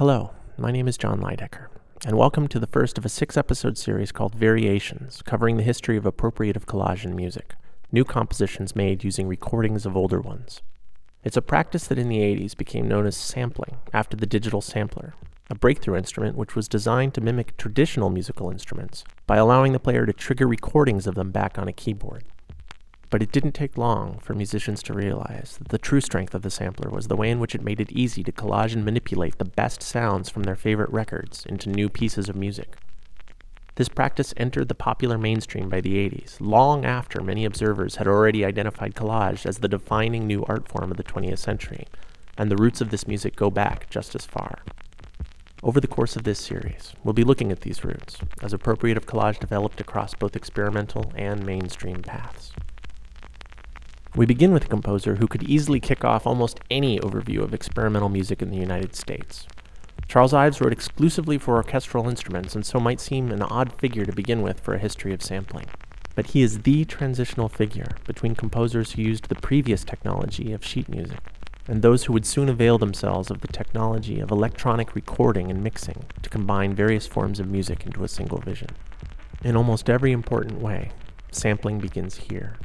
Hello, my name is Jon Leidecker, and welcome to the first of a six episode series called Variations, covering the history of appropriative collage in music, new compositions made using recordings of older ones. It's a practice that in the 80s became known as sampling after the digital sampler, a breakthrough instrument which was designed to mimic traditional musical instruments by allowing the player to trigger recordings of them back on a keyboard. But it didn't take long for musicians to realize that the true strength of the sampler was the way in which it made it easy to collage and manipulate the best sounds from their favorite records into new pieces of music. This practice entered the popular mainstream by the 80s, long after many observers had already identified collage as the defining new art form of the 20th century, and the roots of this music go back just as far. Over the course of this series, we'll be looking at these roots as appropriative collage developed across both experimental and mainstream paths. We begin with a composer who could easily kick off almost any overview of experimental music in the United States. Charles Ives wrote exclusively for orchestral instruments and so might seem an odd figure to begin with for a history of sampling. But he is the transitional figure between composers who used the previous technology of sheet music and those who would soon avail themselves of the technology of electronic recording and mixing to combine various forms of music into a single vision. In almost every important way, sampling begins here.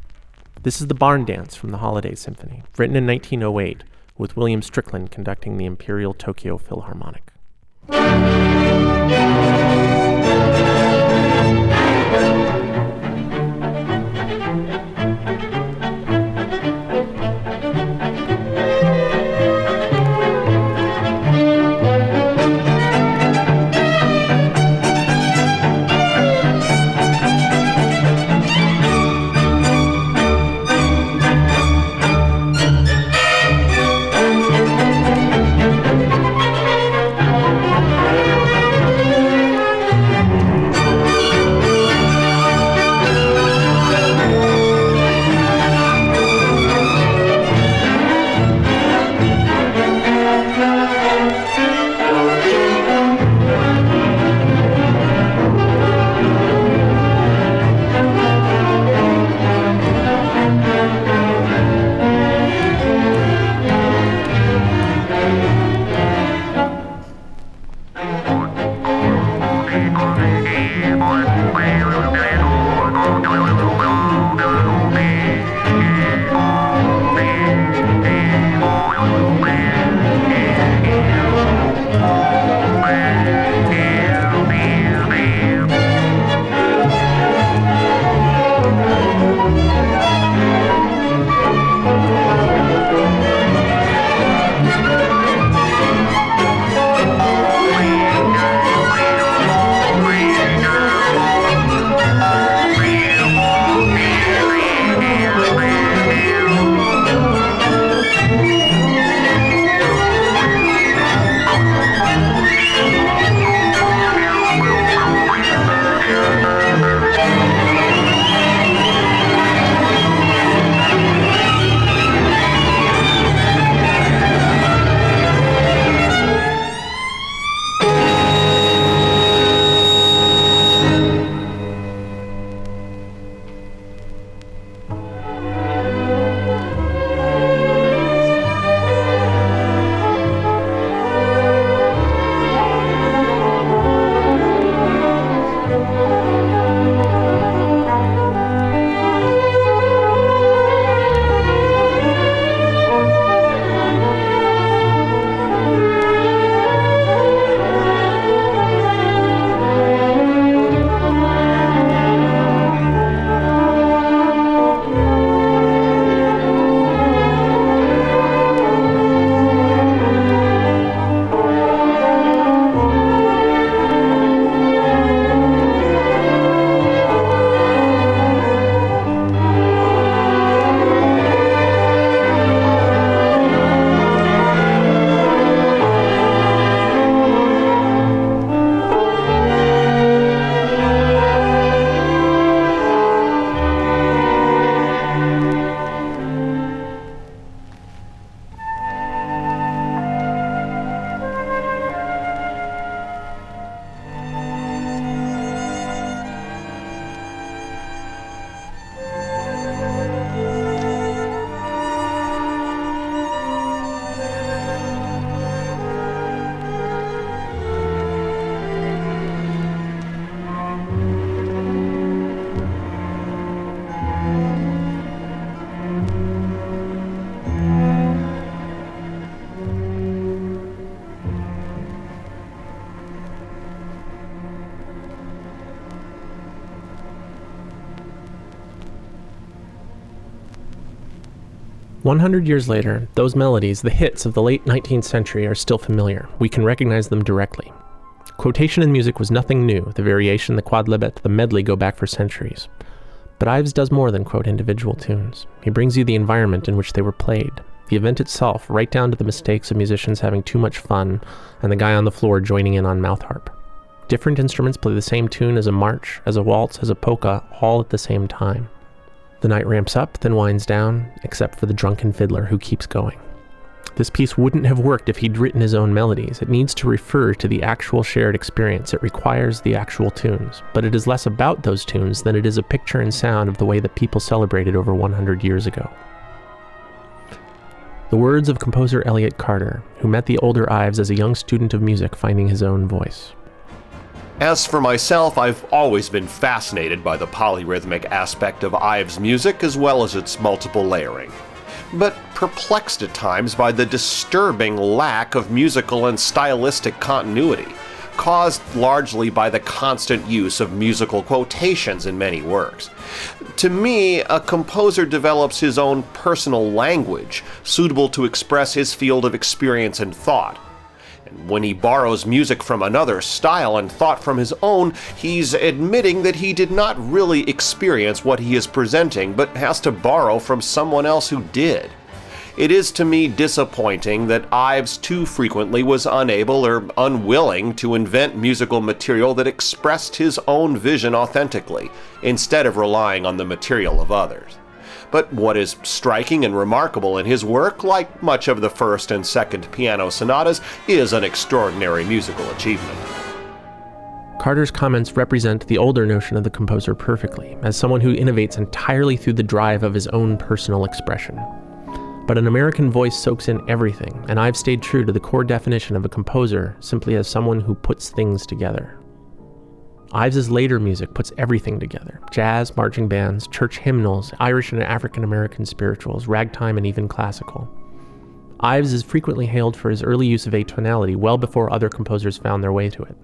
This is the Barn Dance from the Holiday Symphony, written in 1908, with William Strickland conducting the Imperial Tokyo Philharmonic. 100 years later, those melodies, the hits of the late 19th century, are still familiar. We can recognize them directly. Quotation in music was nothing new. The variation, the quodlibet, the medley go back for centuries. But Ives does more than quote individual tunes. He brings you the environment in which they were played, the event itself, right down to the mistakes of musicians having too much fun and the guy on the floor joining in on mouth harp. Different instruments play the same tune as a march, as a waltz, as a polka, all at the same time. The night ramps up, then winds down, except for the drunken fiddler who keeps going. This piece wouldn't have worked if he'd written his own melodies. It needs to refer to the actual shared experience. It requires the actual tunes. But it is less about those tunes than it is a picture and sound of the way that people celebrated over 100 years ago. The words of composer Elliott Carter, who met the older Ives as a young student of music finding his own voice. As for myself, I've always been fascinated by the polyrhythmic aspect of Ives' music as well as its multiple layering but perplexed at times by the disturbing lack of musical and stylistic continuity, caused largely by the constant use of musical quotations in many works. To me, a composer develops his own personal language, suitable to express his field of experience and thought. And when he borrows music from another style and thought from his own, he's admitting that he did not really experience what he is presenting, but has to borrow from someone else who did. It is to me disappointing that Ives too frequently was unable or unwilling to invent musical material that expressed his own vision authentically, instead of relying on the material of others. But what is striking and remarkable in his work, like much of the first and second piano sonatas, is an extraordinary musical achievement. Carter's comments represent the older notion of the composer perfectly, as someone who innovates entirely through the drive of his own personal expression. But an American voice soaks in everything, and I've stayed true to the core definition of a composer simply as someone who puts things together. Ives's later music puts everything together jazz, marching bands, church hymnals, Irish and African American spirituals, ragtime, and even classical. Ives is frequently hailed for his early use of atonality well before other composers found their way to it.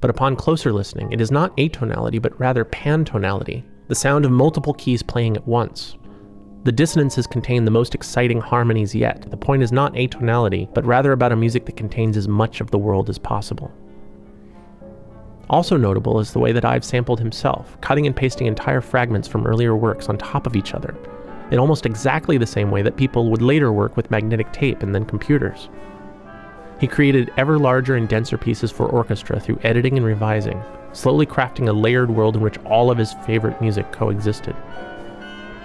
But upon closer listening, it is not atonality, but rather pantonality, the sound of multiple keys playing at once. The dissonances contain the most exciting harmonies yet. The point is not atonality, but rather about a music that contains as much of the world as possible. Also notable is the way that Ives sampled himself, cutting and pasting entire fragments from earlier works on top of each other, in almost exactly the same way that people would later work with magnetic tape and then computers. He created ever larger and denser pieces for orchestra through editing and revising, slowly crafting a layered world in which all of his favorite music coexisted.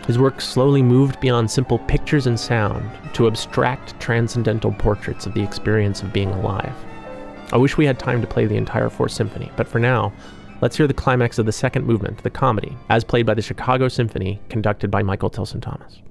His work slowly moved beyond simple pictures and sound to abstract, transcendental portraits of the experience of being alive. I wish we had time to play the entire Fourth Symphony, but for now, let's hear the climax of the second movement, the comedy, as played by the Chicago Symphony, conducted by Michael Tilson Thomas.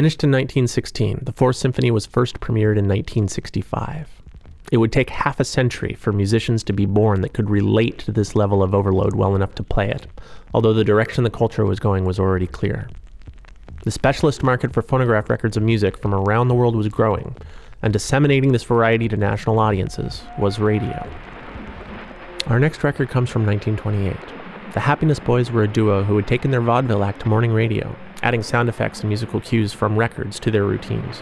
Finished in 1916, the Fourth Symphony was first premiered in 1965. It would take half a century for musicians to be born that could relate to this level of overload well enough to play it, although the direction the culture was going was already clear. The specialist market for phonograph records of music from around the world was growing, and disseminating this variety to national audiences was radio. Our next record comes from 1928. The Happiness Boys were a duo who had taken their vaudeville act to morning radio, adding sound effects and musical cues from records to their routines.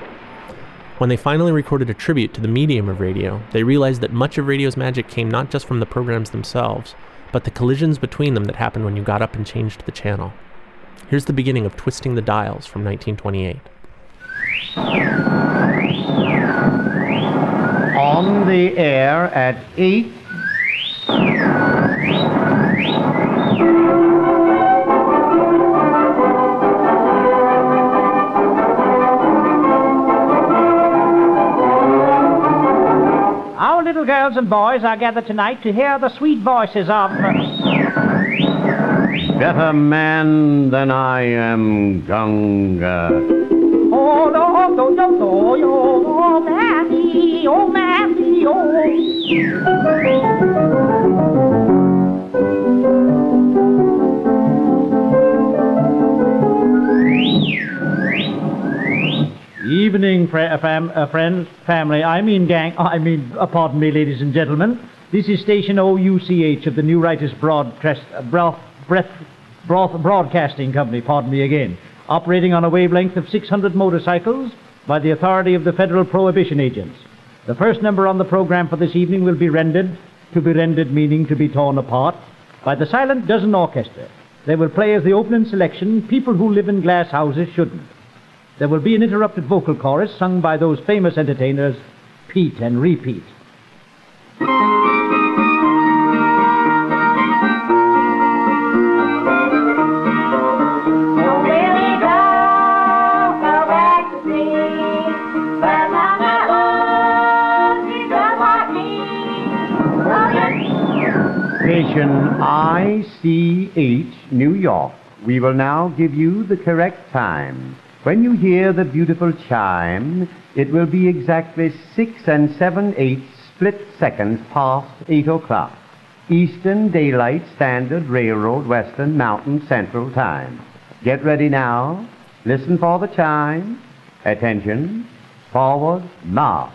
When they finally recorded a tribute to the medium of radio, they realized that much of radio's magic came not just from the programs themselves, but the collisions between them that happened when you got up and changed the channel. Here's the beginning of Twisting the Dials from 1928. On the air at 8. Little girls and boys are gathered tonight to hear the sweet voices of. Uh, Better man than I am, Gunga. Oh, no, no, no, no, yo, oh, Matty, oh, Matty, Evening, fr- uh, fam- uh, friends, family. I mean, gang. I mean, uh, pardon me, ladies and gentlemen. This is station OUCH of the New Writers Broadcast, uh, broth, breath, broth, Broadcasting Company. Pardon me again. Operating on a wavelength of 600 motorcycles by the authority of the Federal Prohibition Agents. The first number on the program for this evening will be rendered, to be rendered meaning to be torn apart, by the Silent Dozen Orchestra. They will play as the opening selection, People Who Live in Glass Houses Shouldn't. There will be an interrupted vocal chorus sung by those famous entertainers, Pete and Repeat. So Willie go, go back to sea. But Mama loves you just like me. Yes. Station ICH, New York. We will now give you the correct time. When you hear the beautiful chime, it will be exactly six and seven eighths split seconds past eight o'clock. Eastern Daylight Standard Railroad Western Mountain Central Time. Get ready now. Listen for the chime. Attention. Forward. March.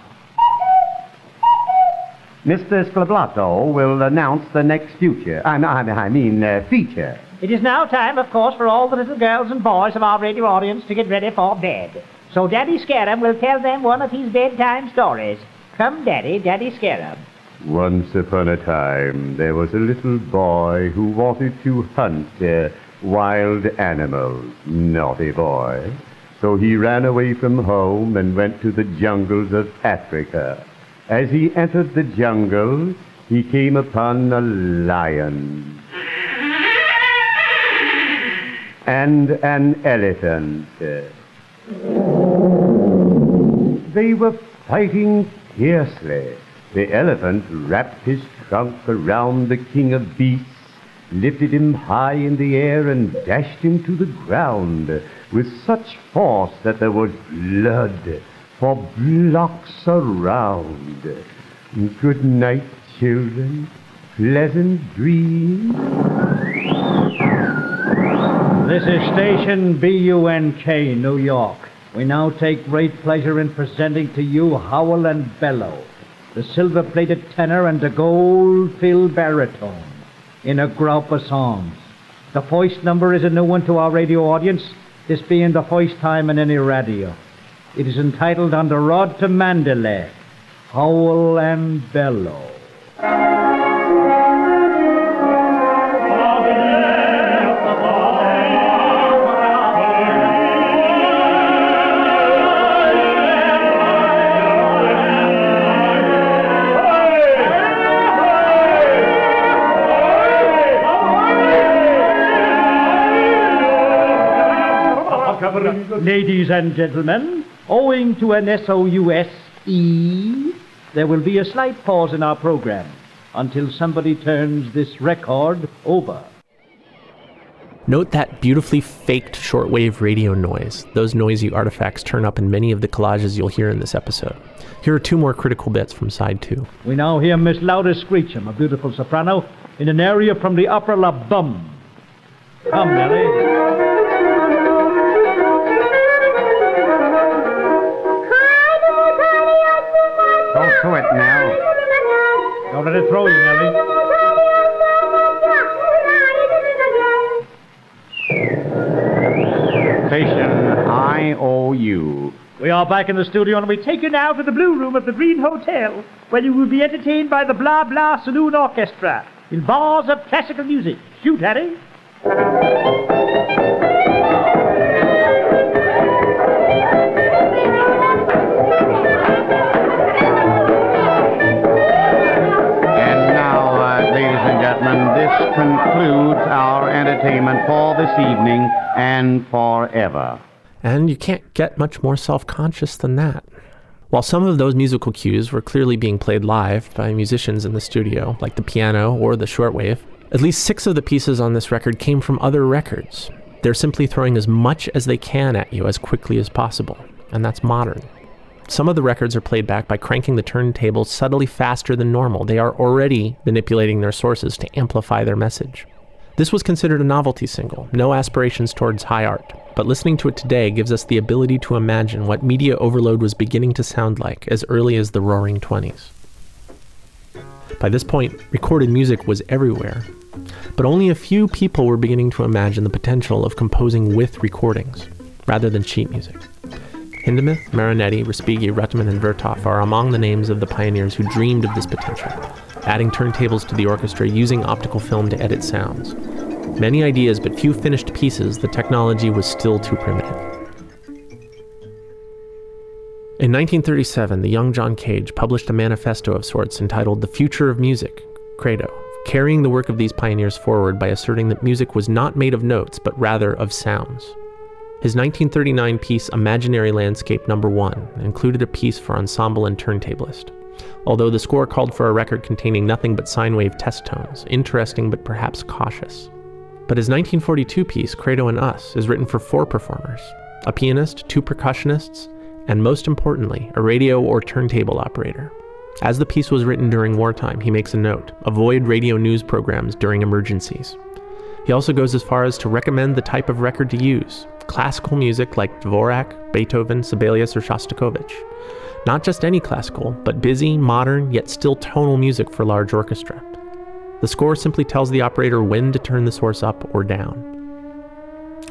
Mr. Sclablato will announce the next future. I, I, I mean, uh, feature. It is now time, of course, for all the little girls and boys of our radio audience to get ready for bed. So Daddy Scarab will tell them one of his bedtime stories. Come, Daddy, Daddy Scarab. Once upon a time, there was a little boy who wanted to hunt uh, wild animals. Naughty boy. So he ran away from home and went to the jungles of Africa. As he entered the jungle, he came upon a lion and an elephant. They were fighting fiercely. The elephant wrapped his trunk around the king of beasts, lifted him high in the air, and dashed him to the ground with such force that there was blood for blocks around. Good night, children. Pleasant dreams. This is station BUNK, New York. We now take great pleasure in presenting to you Howell and Bellow, the silver-plated tenor and the gold-filled baritone in a group of songs. The first number is a new one to our radio audience, this being the first time in any radio. It is entitled On the Road to Mandalay, Howl and Bellow. Ladies and gentlemen, owing to an SOUSE, there will be a slight pause in our program until somebody turns this record over. Note that beautifully faked shortwave radio noise. Those noisy artifacts turn up in many of the collages you'll hear in this episode. Here are two more critical bits from side two. We now hear Miss Loudest Screechum, a beautiful soprano, in an area from the opera La Bum. Come, Nellie. Let it throw you, Nellie. Station IOU. We are back in the studio, and we take you now to the Blue Room of the Green Hotel, where you will be entertained by the Blah Blah Saloon Orchestra in bars of classical music. Shoot, Harry. Evening and forever. And you can't get much more self conscious than that. While some of those musical cues were clearly being played live by musicians in the studio, like the piano or the shortwave, at least six of the pieces on this record came from other records. They're simply throwing as much as they can at you as quickly as possible, and that's modern. Some of the records are played back by cranking the turntable subtly faster than normal. They are already manipulating their sources to amplify their message. This was considered a novelty single, no aspirations towards high art, but listening to it today gives us the ability to imagine what media overload was beginning to sound like as early as the roaring 20s. By this point, recorded music was everywhere, but only a few people were beginning to imagine the potential of composing with recordings, rather than sheet music. Hindemith, Marinetti, Respighi, Ruttmann, and Vertov are among the names of the pioneers who dreamed of this potential, adding turntables to the orchestra using optical film to edit sounds. Many ideas, but few finished pieces, the technology was still too primitive. In 1937, the young John Cage published a manifesto of sorts entitled The Future of Music, Credo, carrying the work of these pioneers forward by asserting that music was not made of notes, but rather of sounds. His 1939 piece Imaginary Landscape Number 1 included a piece for ensemble and turntablist. Although the score called for a record containing nothing but sine wave test tones, interesting but perhaps cautious. But his 1942 piece, Credo in US, is written for four performers a pianist, two percussionists, and most importantly, a radio or turntable operator. As the piece was written during wartime, he makes a note avoid radio news programs during emergencies. He also goes as far as to recommend the type of record to use classical music like Dvorak, Beethoven, Sibelius, or Shostakovich. Not just any classical, but busy, modern, yet still tonal music for large orchestra. The score simply tells the operator when to turn the source up or down.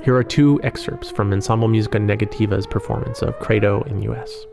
Here are two excerpts from Ensemble Musica Negativa's performance of Credo in US.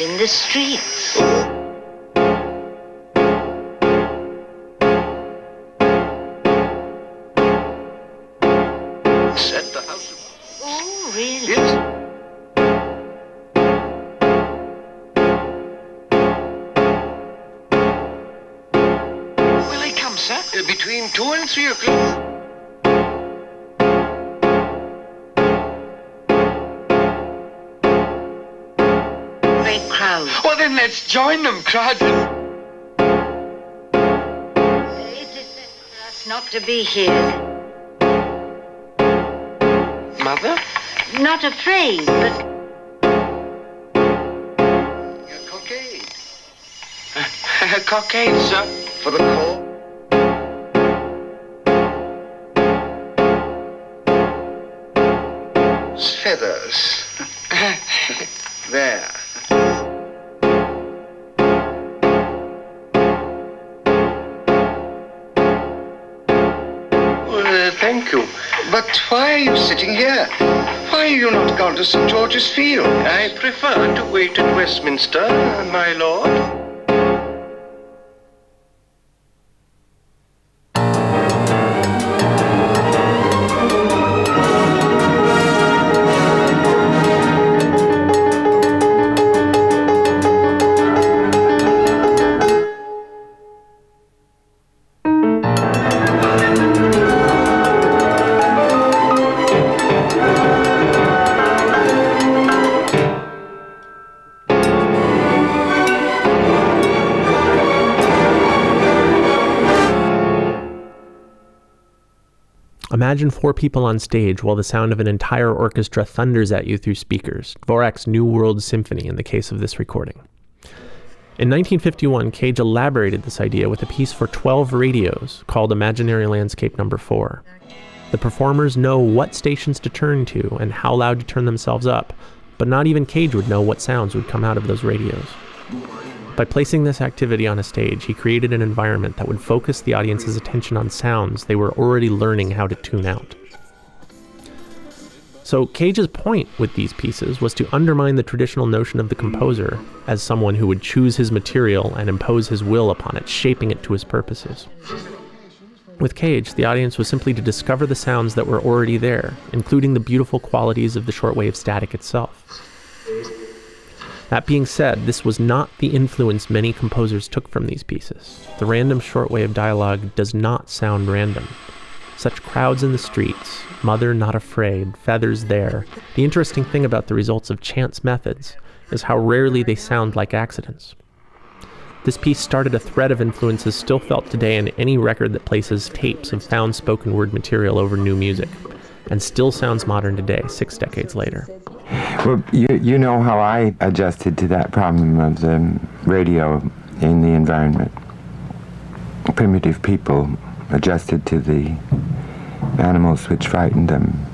In the streets. Set the house. Oh, really? Yes. Will they come, sir? Uh, between two and three o'clock. Then let's join them, Crawdon. It is for us not to be here. Mother? Not afraid, but Your cockade. Uh, cockade, sir. For the call. Feathers. You sitting here? Why are you not gone to St. George's Field? I prefer to wait at Westminster, my lord. Imagine four people on stage while the sound of an entire orchestra thunders at you through speakers. Dvorak's New World Symphony in the case of this recording. In 1951, Cage elaborated this idea with a piece for 12 radios called Imaginary Landscape Number 4. The performers know what stations to turn to and how loud to turn themselves up, but not even Cage would know what sounds would come out of those radios. By placing this activity on a stage, he created an environment that would focus the audience's attention on sounds they were already learning how to tune out. So, Cage's point with these pieces was to undermine the traditional notion of the composer as someone who would choose his material and impose his will upon it, shaping it to his purposes. With Cage, the audience was simply to discover the sounds that were already there, including the beautiful qualities of the shortwave static itself. That being said, this was not the influence many composers took from these pieces. The random shortwave dialogue does not sound random. Such crowds in the streets, mother not afraid, feathers there. The interesting thing about the results of chance methods is how rarely they sound like accidents. This piece started a thread of influences still felt today in any record that places tapes of found spoken word material over new music, and still sounds modern today, six decades later. Well, you, you know how I adjusted to that problem of the radio in the environment. Primitive people adjusted to the animals which frightened them.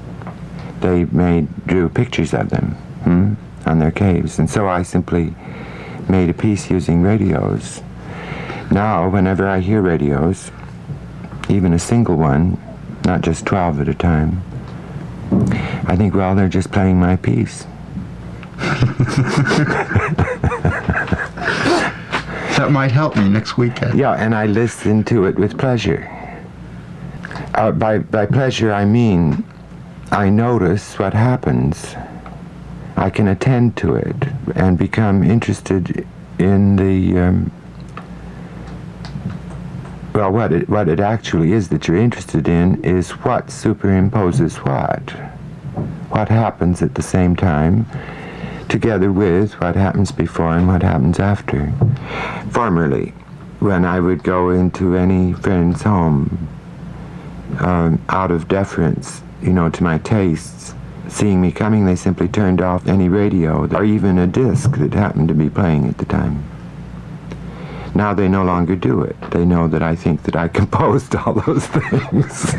They made drew pictures of them hmm, on their caves, and so I simply made a piece using radios. Now, whenever I hear radios, even a single one, not just 12 at a time, I think, well, they're just playing my piece. That might help me next weekend. Yeah, and I listen to it with pleasure. Uh, by, by pleasure, I mean I notice what happens. I can attend to it and become interested in the. Um, well, what it, what it actually is that you're interested in is what superimposes what. What happens at the same time, together with what happens before and what happens after. Formerly, when I would go into any friend's home, um, out of deference, you know, to my tastes, seeing me coming, they simply turned off any radio or even a disc that happened to be playing at the time. Now they no longer do it. They know that I think that I composed all those things.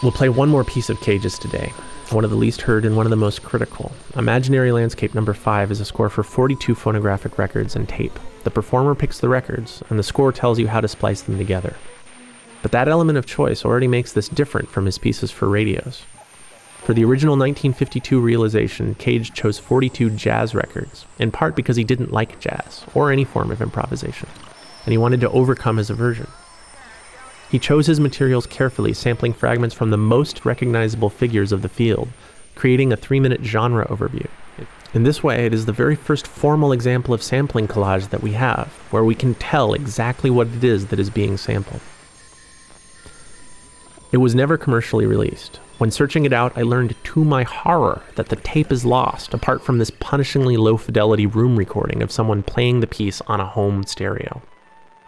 We'll play one more piece of Cages today, one of the least heard and one of the most critical. Imaginary Landscape number 5 is a score for 42 phonographic records and tape. The performer picks the records, and the score tells you how to splice them together. But that element of choice already makes this different from his pieces for radios. For the original 1952 realization, Cage chose 42 jazz records, in part because he didn't like jazz or any form of improvisation, and he wanted to overcome his aversion. He chose his materials carefully, sampling fragments from the most recognizable figures of the field, creating a three minute genre overview. In this way, it is the very first formal example of sampling collage that we have, where we can tell exactly what it is that is being sampled. It was never commercially released. When searching it out, I learned to my horror that the tape is lost, apart from this punishingly low fidelity room recording of someone playing the piece on a home stereo.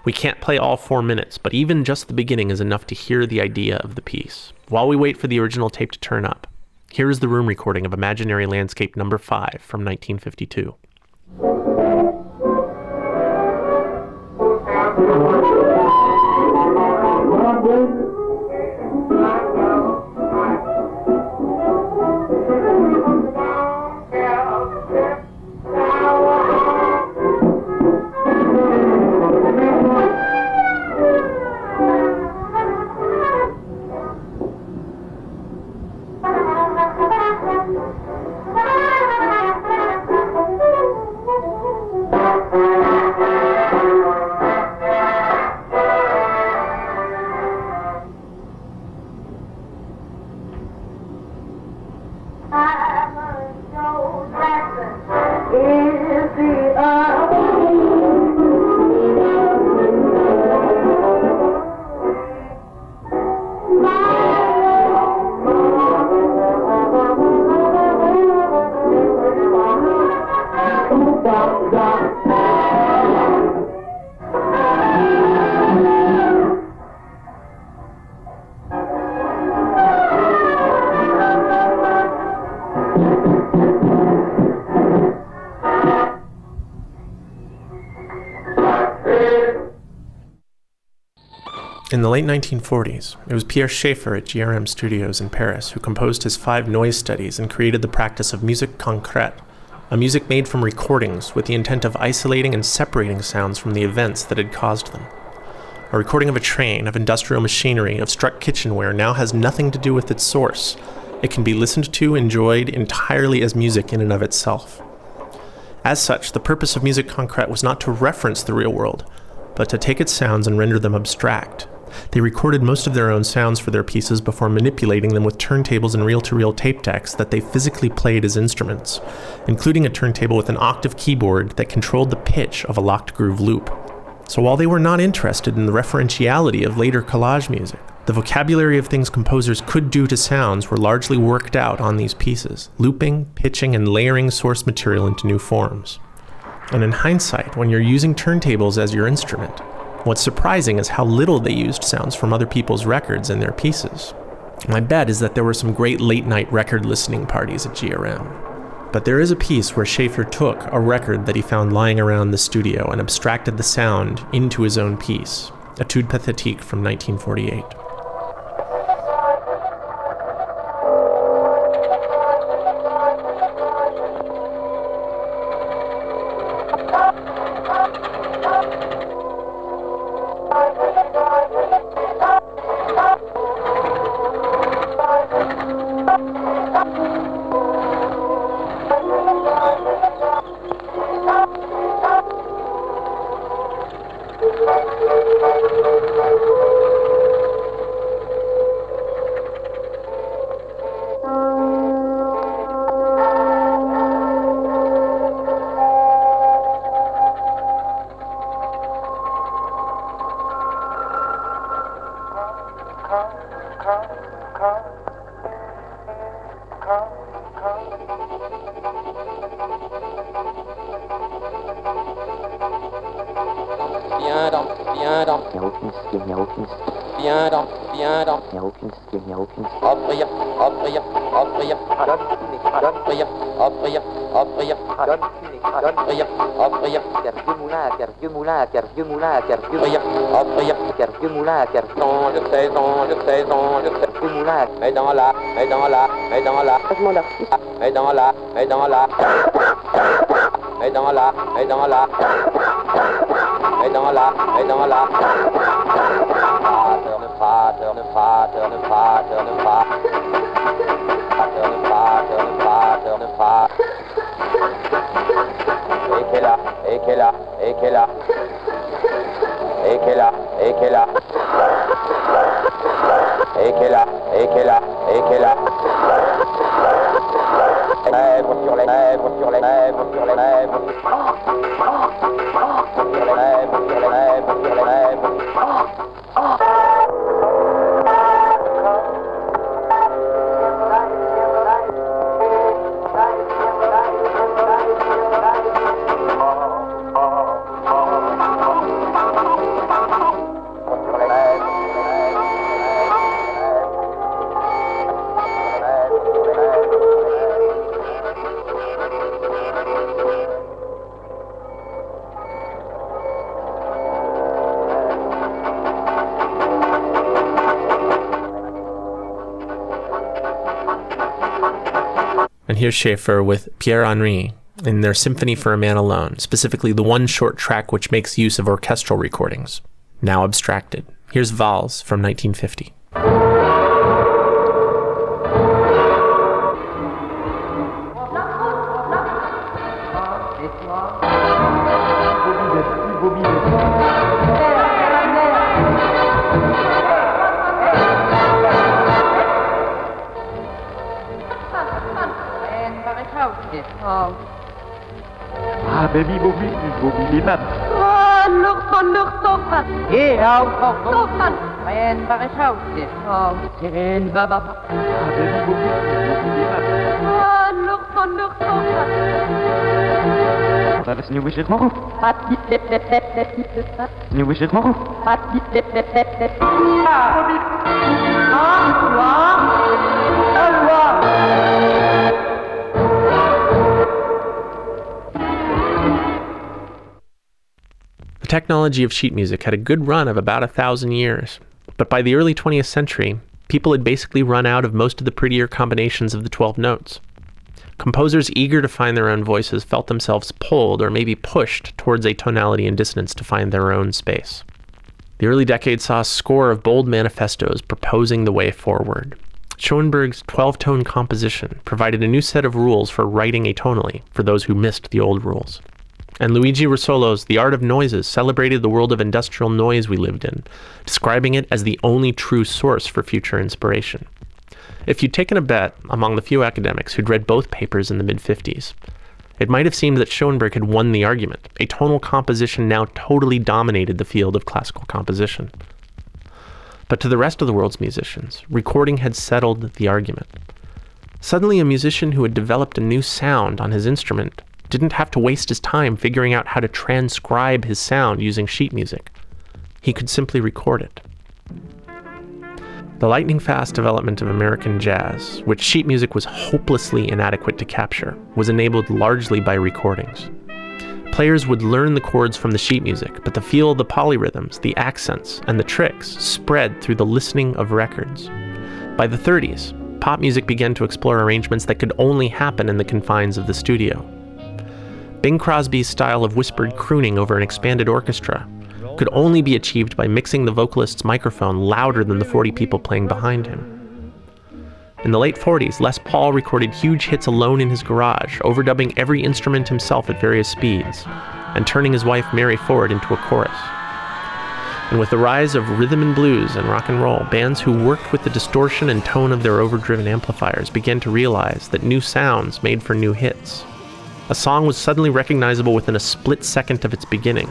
We can't play all four minutes, but even just the beginning is enough to hear the idea of the piece. While we wait for the original tape to turn up, here is the room recording of Imaginary Landscape number 5 from 1952. In the late 1940s, it was Pierre Schaeffer at GRM Studios in Paris who composed his five noise studies and created the practice of musique concrète, a music made from recordings with the intent of isolating and separating sounds from the events that had caused them. A recording of a train, of industrial machinery, of struck kitchenware now has nothing to do with its source. It can be listened to, enjoyed entirely as music in and of itself. As such, the purpose of musique concrète was not to reference the real world, but to take its sounds and render them abstract. They recorded most of their own sounds for their pieces before manipulating them with turntables and reel to reel tape decks that they physically played as instruments, including a turntable with an octave keyboard that controlled the pitch of a locked groove loop. So while they were not interested in the referentiality of later collage music, the vocabulary of things composers could do to sounds were largely worked out on these pieces, looping, pitching, and layering source material into new forms. And in hindsight, when you're using turntables as your instrument, what's surprising is how little they used sounds from other people's records in their pieces. My bet is that there were some great late night record listening parties at GRM. But there is a piece where Schaeffer took a record that he found lying around the studio and abstracted the sound into his own piece, Etude Pathétique from 1948. Dans. Il n'y a aucune il n'y a aucune Offrir, offrir, offrir. Offrir, offrir, offrir. Offrir, offrir. Car vieux moulin, car moulin, car moulin, car Offrir, offrir. Car moulin, car saison, je saison, je saison, moulin. Dans la, mais dans la, dans dans dans dans dans. Et dans la, et dans la. Qu'elle a, et qu'elle a, et qu'elle a, et qu'elle a, et qu'elle a, et qu'elle a, et qu'elle a. Lèvres sur les lèvres, sur les lèvres, sur les lèvres. And here's Schaeffer with Pierre Henry in their Symphony for a Man Alone, specifically the one short track which makes use of orchestral recordings, now abstracted. Here's Vals from 1950. Ja, Toch wat. En waar is hout? En baba. Ah, baby, booby, booby, bap. Lucht van lucht toch wat. Dat is nieuwe shit morgen. Wat Nieuwe shit morgen. Wat The technology of sheet music had a good run of about a thousand years, but by the early 20th century, people had basically run out of most of the prettier combinations of the 12 notes. Composers eager to find their own voices felt themselves pulled or maybe pushed towards atonality and dissonance to find their own space. The early decades saw a score of bold manifestos proposing the way forward. Schoenberg's 12 tone composition provided a new set of rules for writing atonally for those who missed the old rules. And Luigi Russolo's The Art of Noises celebrated the world of industrial noise we lived in, describing it as the only true source for future inspiration. If you'd taken a bet among the few academics who'd read both papers in the mid 50s, it might have seemed that Schoenberg had won the argument. Atonal composition now totally dominated the field of classical composition. But to the rest of the world's musicians, recording had settled the argument. Suddenly, a musician who had developed a new sound on his instrument didn't have to waste his time figuring out how to transcribe his sound using sheet music. He could simply record it. The lightning fast development of American jazz, which sheet music was hopelessly inadequate to capture, was enabled largely by recordings. Players would learn the chords from the sheet music, but the feel of the polyrhythms, the accents, and the tricks spread through the listening of records. By the 30s, pop music began to explore arrangements that could only happen in the confines of the studio. Bing Crosby's style of whispered crooning over an expanded orchestra could only be achieved by mixing the vocalist's microphone louder than the 40 people playing behind him. In the late 40s, Les Paul recorded huge hits alone in his garage, overdubbing every instrument himself at various speeds, and turning his wife Mary Ford into a chorus. And with the rise of rhythm and blues and rock and roll, bands who worked with the distortion and tone of their overdriven amplifiers began to realize that new sounds made for new hits. A song was suddenly recognizable within a split second of its beginning,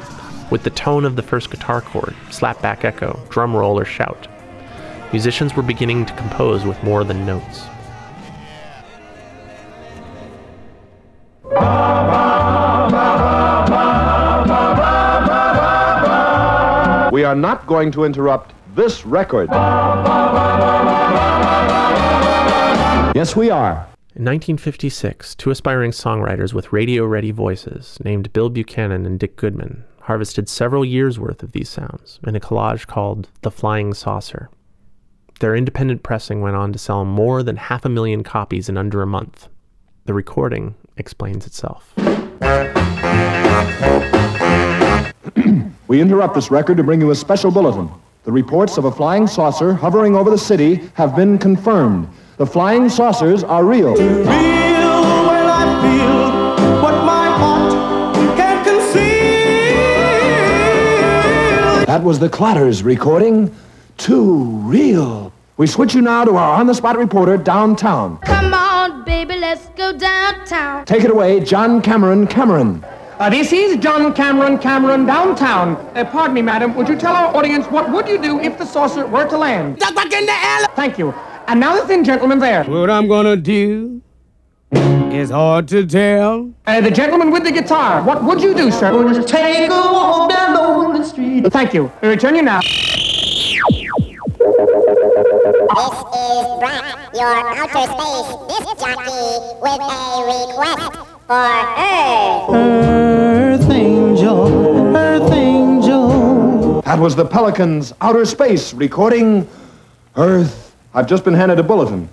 with the tone of the first guitar chord, slapback echo, drum roll, or shout. Musicians were beginning to compose with more than notes. We are not going to interrupt this record. Yes, we are. In 1956, two aspiring songwriters with radio ready voices, named Bill Buchanan and Dick Goodman, harvested several years' worth of these sounds in a collage called The Flying Saucer. Their independent pressing went on to sell more than half a million copies in under a month. The recording explains itself. We interrupt this record to bring you a special bulletin. The reports of a flying saucer hovering over the city have been confirmed. The flying saucers are real. Feel when I feel what my heart can't conceive. That was the Clatters recording Too Real. We switch you now to our on the spot reporter downtown. Come on, baby, let's go downtown. Take it away, John Cameron Cameron. Uh, this is John Cameron Cameron downtown. Uh, pardon me, madam. Would you tell our audience what would you do if the saucer were to land? Duck back in the air. Thank you. And now the thin gentleman there. What I'm gonna do is hard to tell. Uh, the gentleman with the guitar. What would you do, sir? Just take a walk down the street. Thank you. We return you now. This is Brett, your outer space disc jockey, with a request for Earth. Earth angel, Earth angel. That was the Pelicans Outer Space recording Earth. I've just been handed a bulletin.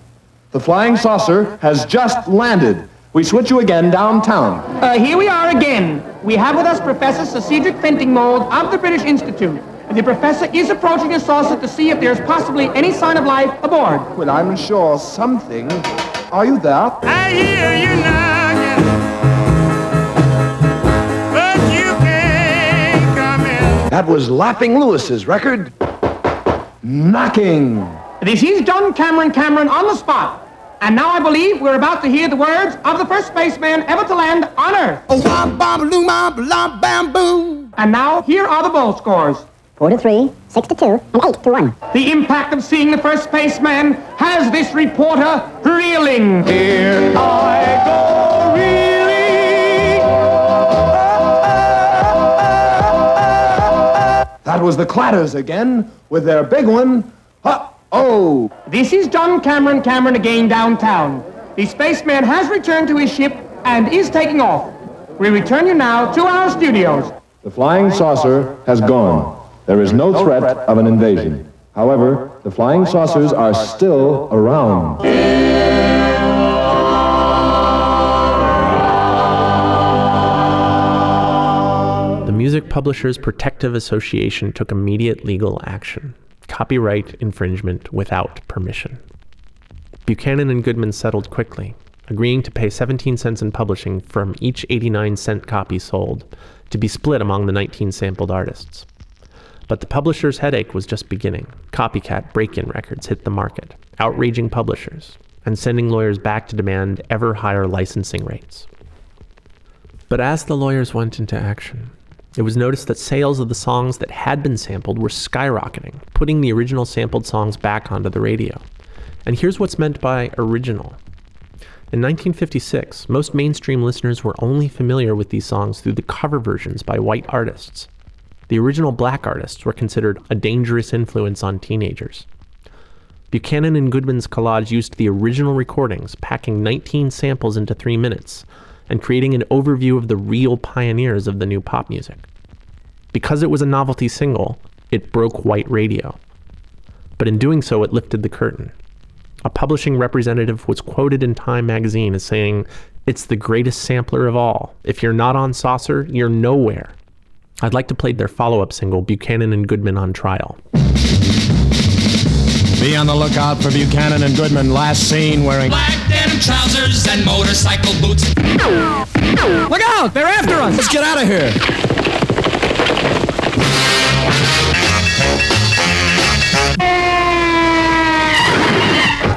The flying saucer has just landed. We switch you again downtown. Uh, here we are again. We have with us Professor Sir Cedric Fentingmold of the British Institute. And The professor is approaching the saucer to see if there's possibly any sign of life aboard. Well, I'm sure something. Are you there? I hear you knocking, but you can't come in. That was Laughing Lewis's record. Knocking. This is John Cameron Cameron on the spot. And now I believe we're about to hear the words of the first spaceman ever to land on Earth. Oh, wham, bam, loom, bam, bam, boom. And now here are the bowl scores. Four to three, six to two, and eight to one. The impact of seeing the first spaceman has this reporter reeling. Here I go reeling. That was the Clatters again with their big one. Huh. Oh, This is John Cameron Cameron again downtown. The spaceman has returned to his ship and is taking off. We return you now to our studios. the flying saucer has gone. There is no threat of an invasion. However, the flying saucers are still around. The Music Publishers Protective Association took immediate legal action copyright infringement without permission. Buchanan and Goodman settled quickly, agreeing to pay 17 cents in publishing from each 89 cent copy sold, to be split among the 19 sampled artists. But the publisher's headache was just beginning. Copycat break in records hit the market, outraging publishers, and sending lawyers back to demand ever higher licensing rates. But as the lawyers went into action, it was noticed that sales of the songs that had been sampled were skyrocketing, putting the original sampled songs back onto the radio. And here's what's meant by original. In 1956, most mainstream listeners were only familiar with these songs through the cover versions by white artists. The original black artists were considered a dangerous influence on teenagers. Buchanan and Goodman's collage used the original recordings, packing 19 samples into three minutes, and creating an overview of the real pioneers of the new pop music. Because it was a novelty single, it broke white radio. But in doing so, it lifted the curtain. A publishing representative was quoted in Time magazine as saying, It's the greatest sampler of all. If you're not on Saucer, you're nowhere. I'd like to play their follow up single, Buchanan and Goodman on Trial. Be on the lookout for Buchanan and Goodman, last seen wearing Black denim trousers and motorcycle boots. Look out! They're after us! Let's get out of here.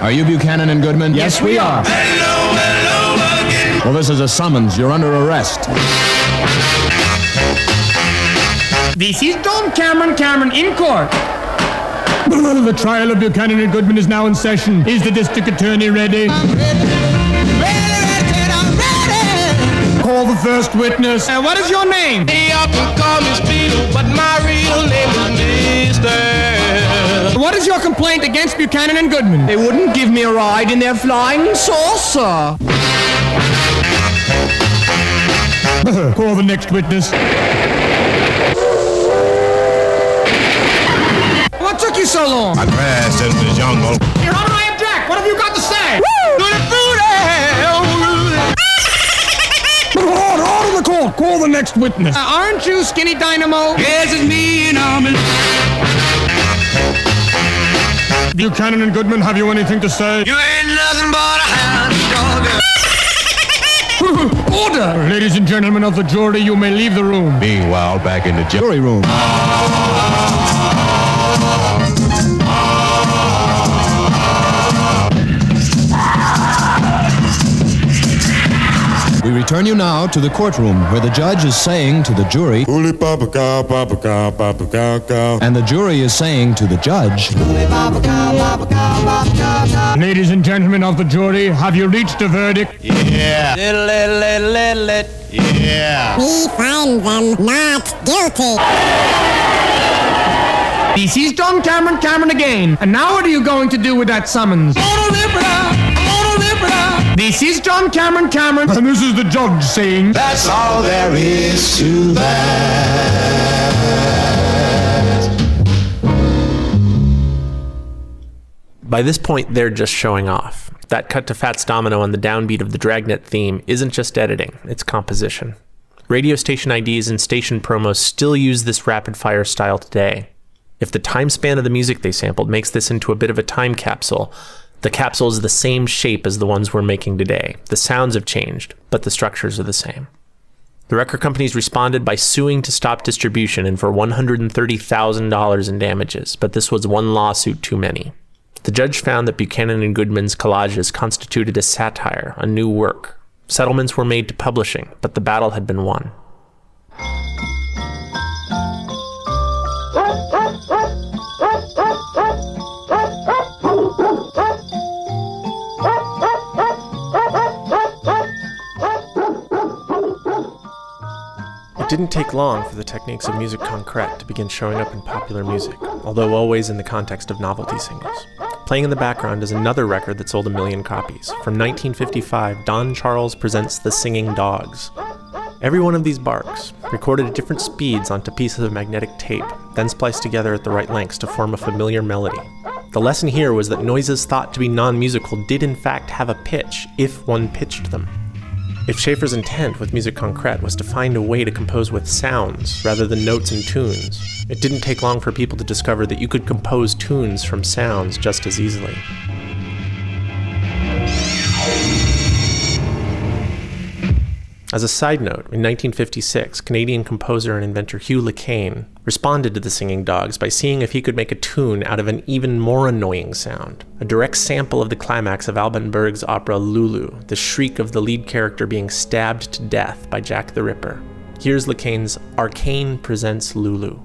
Are you Buchanan and Goodman? Yes, we are. Well, this is a summons. You're under arrest. This is Don Cameron Cameron in court. The trial of Buchanan and Goodman is now in session. Is the district attorney ready? I'm ready. ready, ready I'm ready. Call the first witness. Uh, what is your name? They often call me Speedo, but my real name is Mister. What is your complaint against Buchanan and Goodman? They wouldn't give me a ride in their flying saucer. Call the next witness. What took you so long? I crashed into the jungle. Your Honor, I object. What have you got to say? Order, order the court. Call the next witness. Uh, aren't you Skinny Dynamo? Yes, it's me and I'm in. Buchanan and Goodman, have you anything to say? You ain't nothing but a hound dog. Order! Order! Ladies and gentlemen of the jury, you may leave the room. Meanwhile, back in the jury room. Return you now to the courtroom where the judge is saying to the jury, and the jury is saying to the judge, Ladies and gentlemen of the jury, have you reached a verdict? Yeah. Yeah. We find them not guilty. This is John Cameron Cameron again. And now what are you going to do with that summons? This is John Cameron Cameron. And this is the judge saying, That's all there is to that. By this point, they're just showing off. That cut to Fats Domino on the downbeat of the Dragnet theme isn't just editing, it's composition. Radio station IDs and station promos still use this rapid fire style today. If the time span of the music they sampled makes this into a bit of a time capsule, the capsule is the same shape as the ones we're making today. The sounds have changed, but the structures are the same. The record companies responded by suing to stop distribution and for $130,000 in damages, but this was one lawsuit too many. The judge found that Buchanan and Goodman's collages constituted a satire, a new work. Settlements were made to publishing, but the battle had been won. It didn't take long for the techniques of musique concrète to begin showing up in popular music, although always in the context of novelty singles. Playing in the background is another record that sold a million copies. From 1955, Don Charles presents The Singing Dogs. Every one of these barks, recorded at different speeds onto pieces of magnetic tape, then spliced together at the right lengths to form a familiar melody. The lesson here was that noises thought to be non musical did in fact have a pitch if one pitched them. If Schaeffer's intent with musique concrète was to find a way to compose with sounds rather than notes and tunes, it didn't take long for people to discover that you could compose tunes from sounds just as easily. As a side note, in 1956, Canadian composer and inventor Hugh LeCaine responded to the Singing Dogs by seeing if he could make a tune out of an even more annoying sound, a direct sample of the climax of Alban Berg's opera Lulu, the shriek of the lead character being stabbed to death by Jack the Ripper. Here's LeCaine's Arcane Presents Lulu.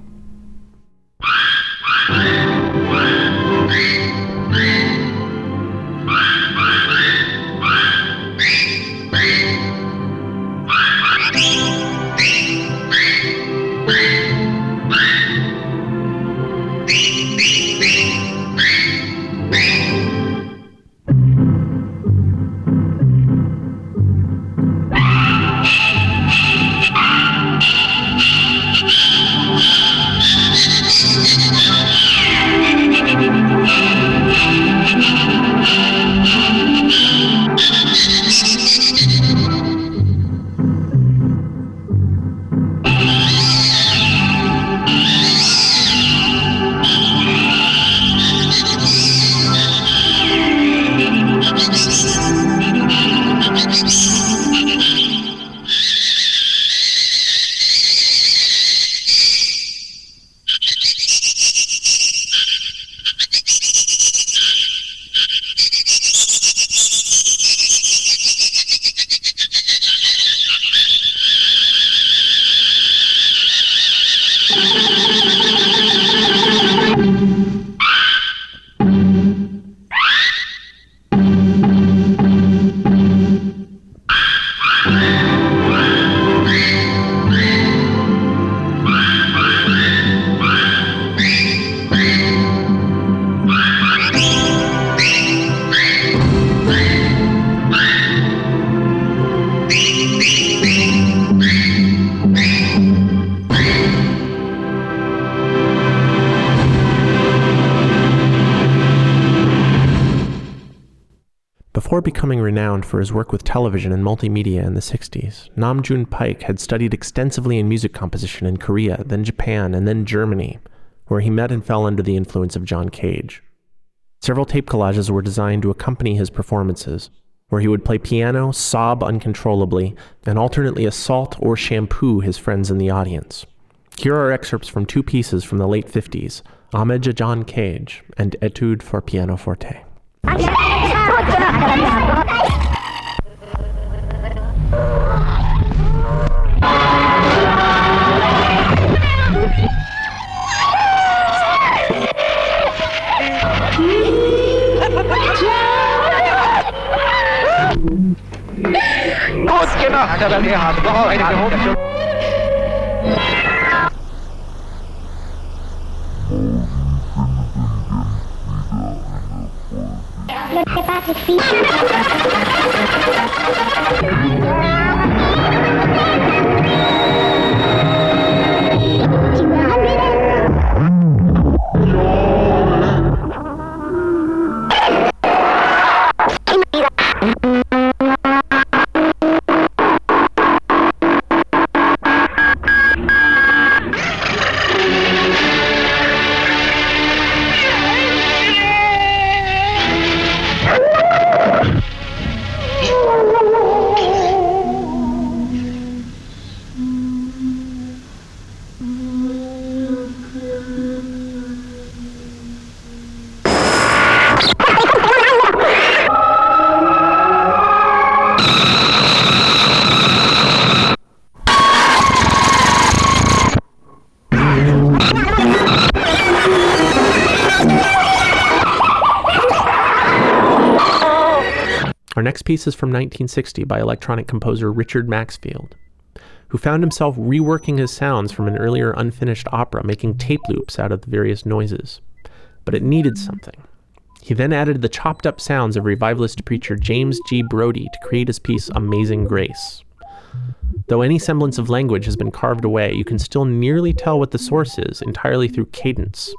For his work with television and multimedia in the 60s, Nam June Paik had studied extensively in music composition in Korea, then Japan, and then Germany, where he met and fell under the influence of John Cage. Several tape collages were designed to accompany his performances. where he would play piano, sob uncontrollably, and alternately assault or shampoo his friends in the audience. Here are excerpts from two pieces from the late 50s Homage a John Cage and Etude for Pianoforte. هنا هتعمل إيه هتضحى عينك Look at that, it's piece is from 1960 by electronic composer Richard Maxfield, who found himself reworking his sounds from an earlier unfinished opera, making tape loops out of the various noises. But it needed something. He then added the chopped up sounds of revivalist preacher James G. Brody to create his piece Amazing Grace. Though any semblance of language has been carved away, you can still nearly tell what the source is entirely through cadence.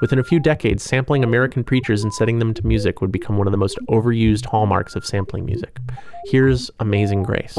Within a few decades, sampling American preachers and setting them to music would become one of the most overused hallmarks of sampling music. Here's Amazing Grace.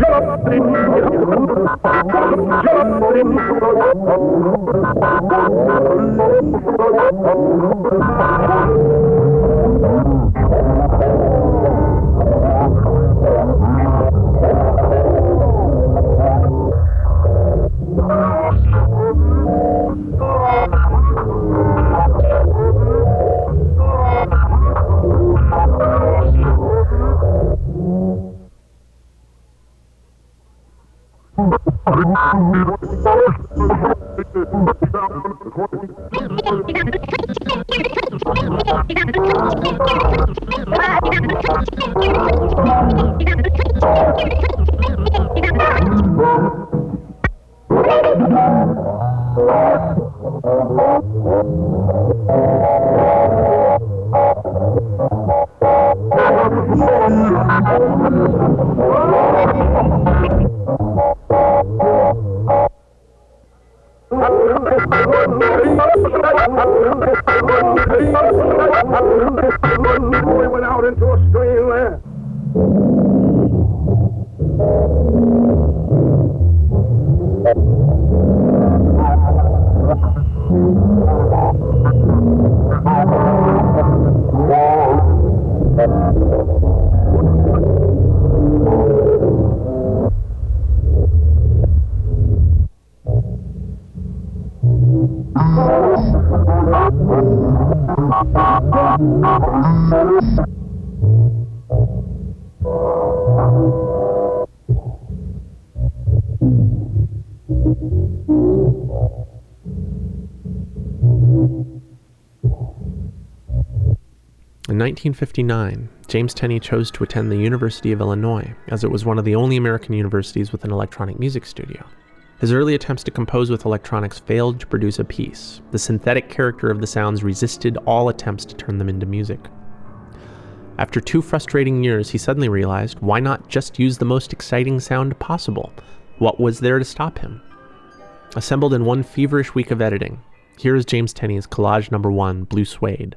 We 1959, James Tenney chose to attend the University of Illinois, as it was one of the only American universities with an electronic music studio. His early attempts to compose with electronics failed to produce a piece. The synthetic character of the sounds resisted all attempts to turn them into music. After two frustrating years, he suddenly realized why not just use the most exciting sound possible? What was there to stop him? Assembled in one feverish week of editing, here is James Tenney's collage number one, Blue Suede,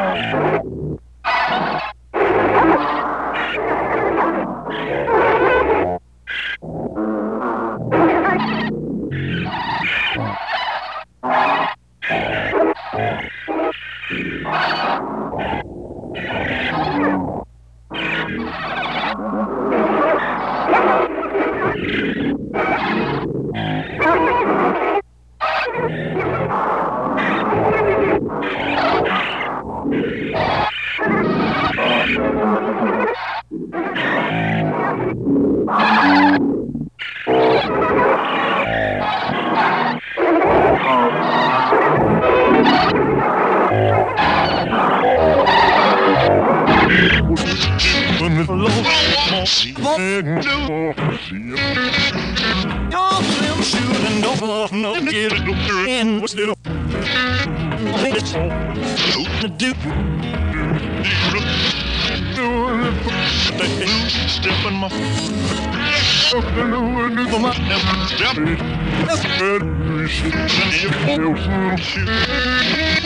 Oh, me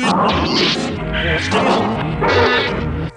Oh, my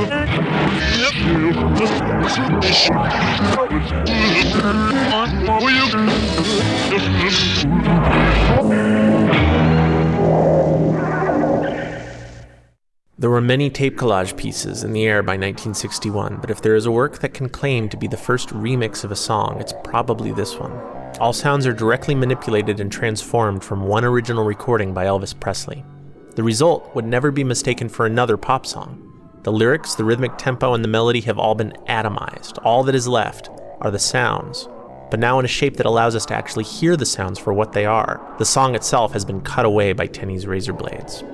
There were many tape collage pieces in the air by 1961, but if there is a work that can claim to be the first remix of a song, it's probably this one. All sounds are directly manipulated and transformed from one original recording by Elvis Presley. The result would never be mistaken for another pop song. The lyrics, the rhythmic tempo, and the melody have all been atomized. All that is left are the sounds, but now in a shape that allows us to actually hear the sounds for what they are. The song itself has been cut away by Tenney's razor blades.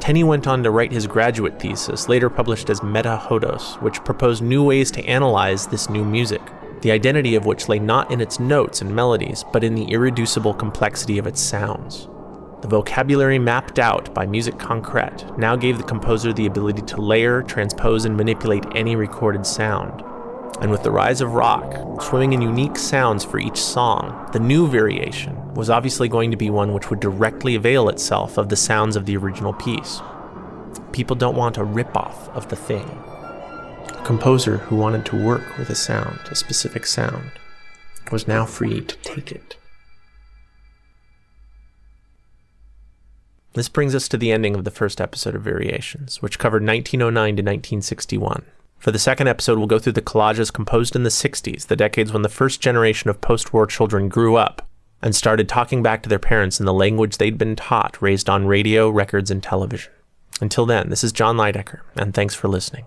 Tenney went on to write his graduate thesis, later published as Meta Hodos, which proposed new ways to analyze this new music, the identity of which lay not in its notes and melodies, but in the irreducible complexity of its sounds. The vocabulary mapped out by Musique Concrète now gave the composer the ability to layer, transpose, and manipulate any recorded sound. And with the rise of rock, swimming in unique sounds for each song, the new variation was obviously going to be one which would directly avail itself of the sounds of the original piece. People don't want a ripoff of the thing. A composer who wanted to work with a sound, a specific sound. was now free to take it. This brings us to the ending of the first episode of Variations, which covered 1909 to 1961. For the second episode, we'll go through the collages composed in the 60s, the decades when the first generation of post war children grew up and started talking back to their parents in the language they'd been taught, raised on radio, records, and television. Until then, this is Jon Leidecker, and thanks for listening.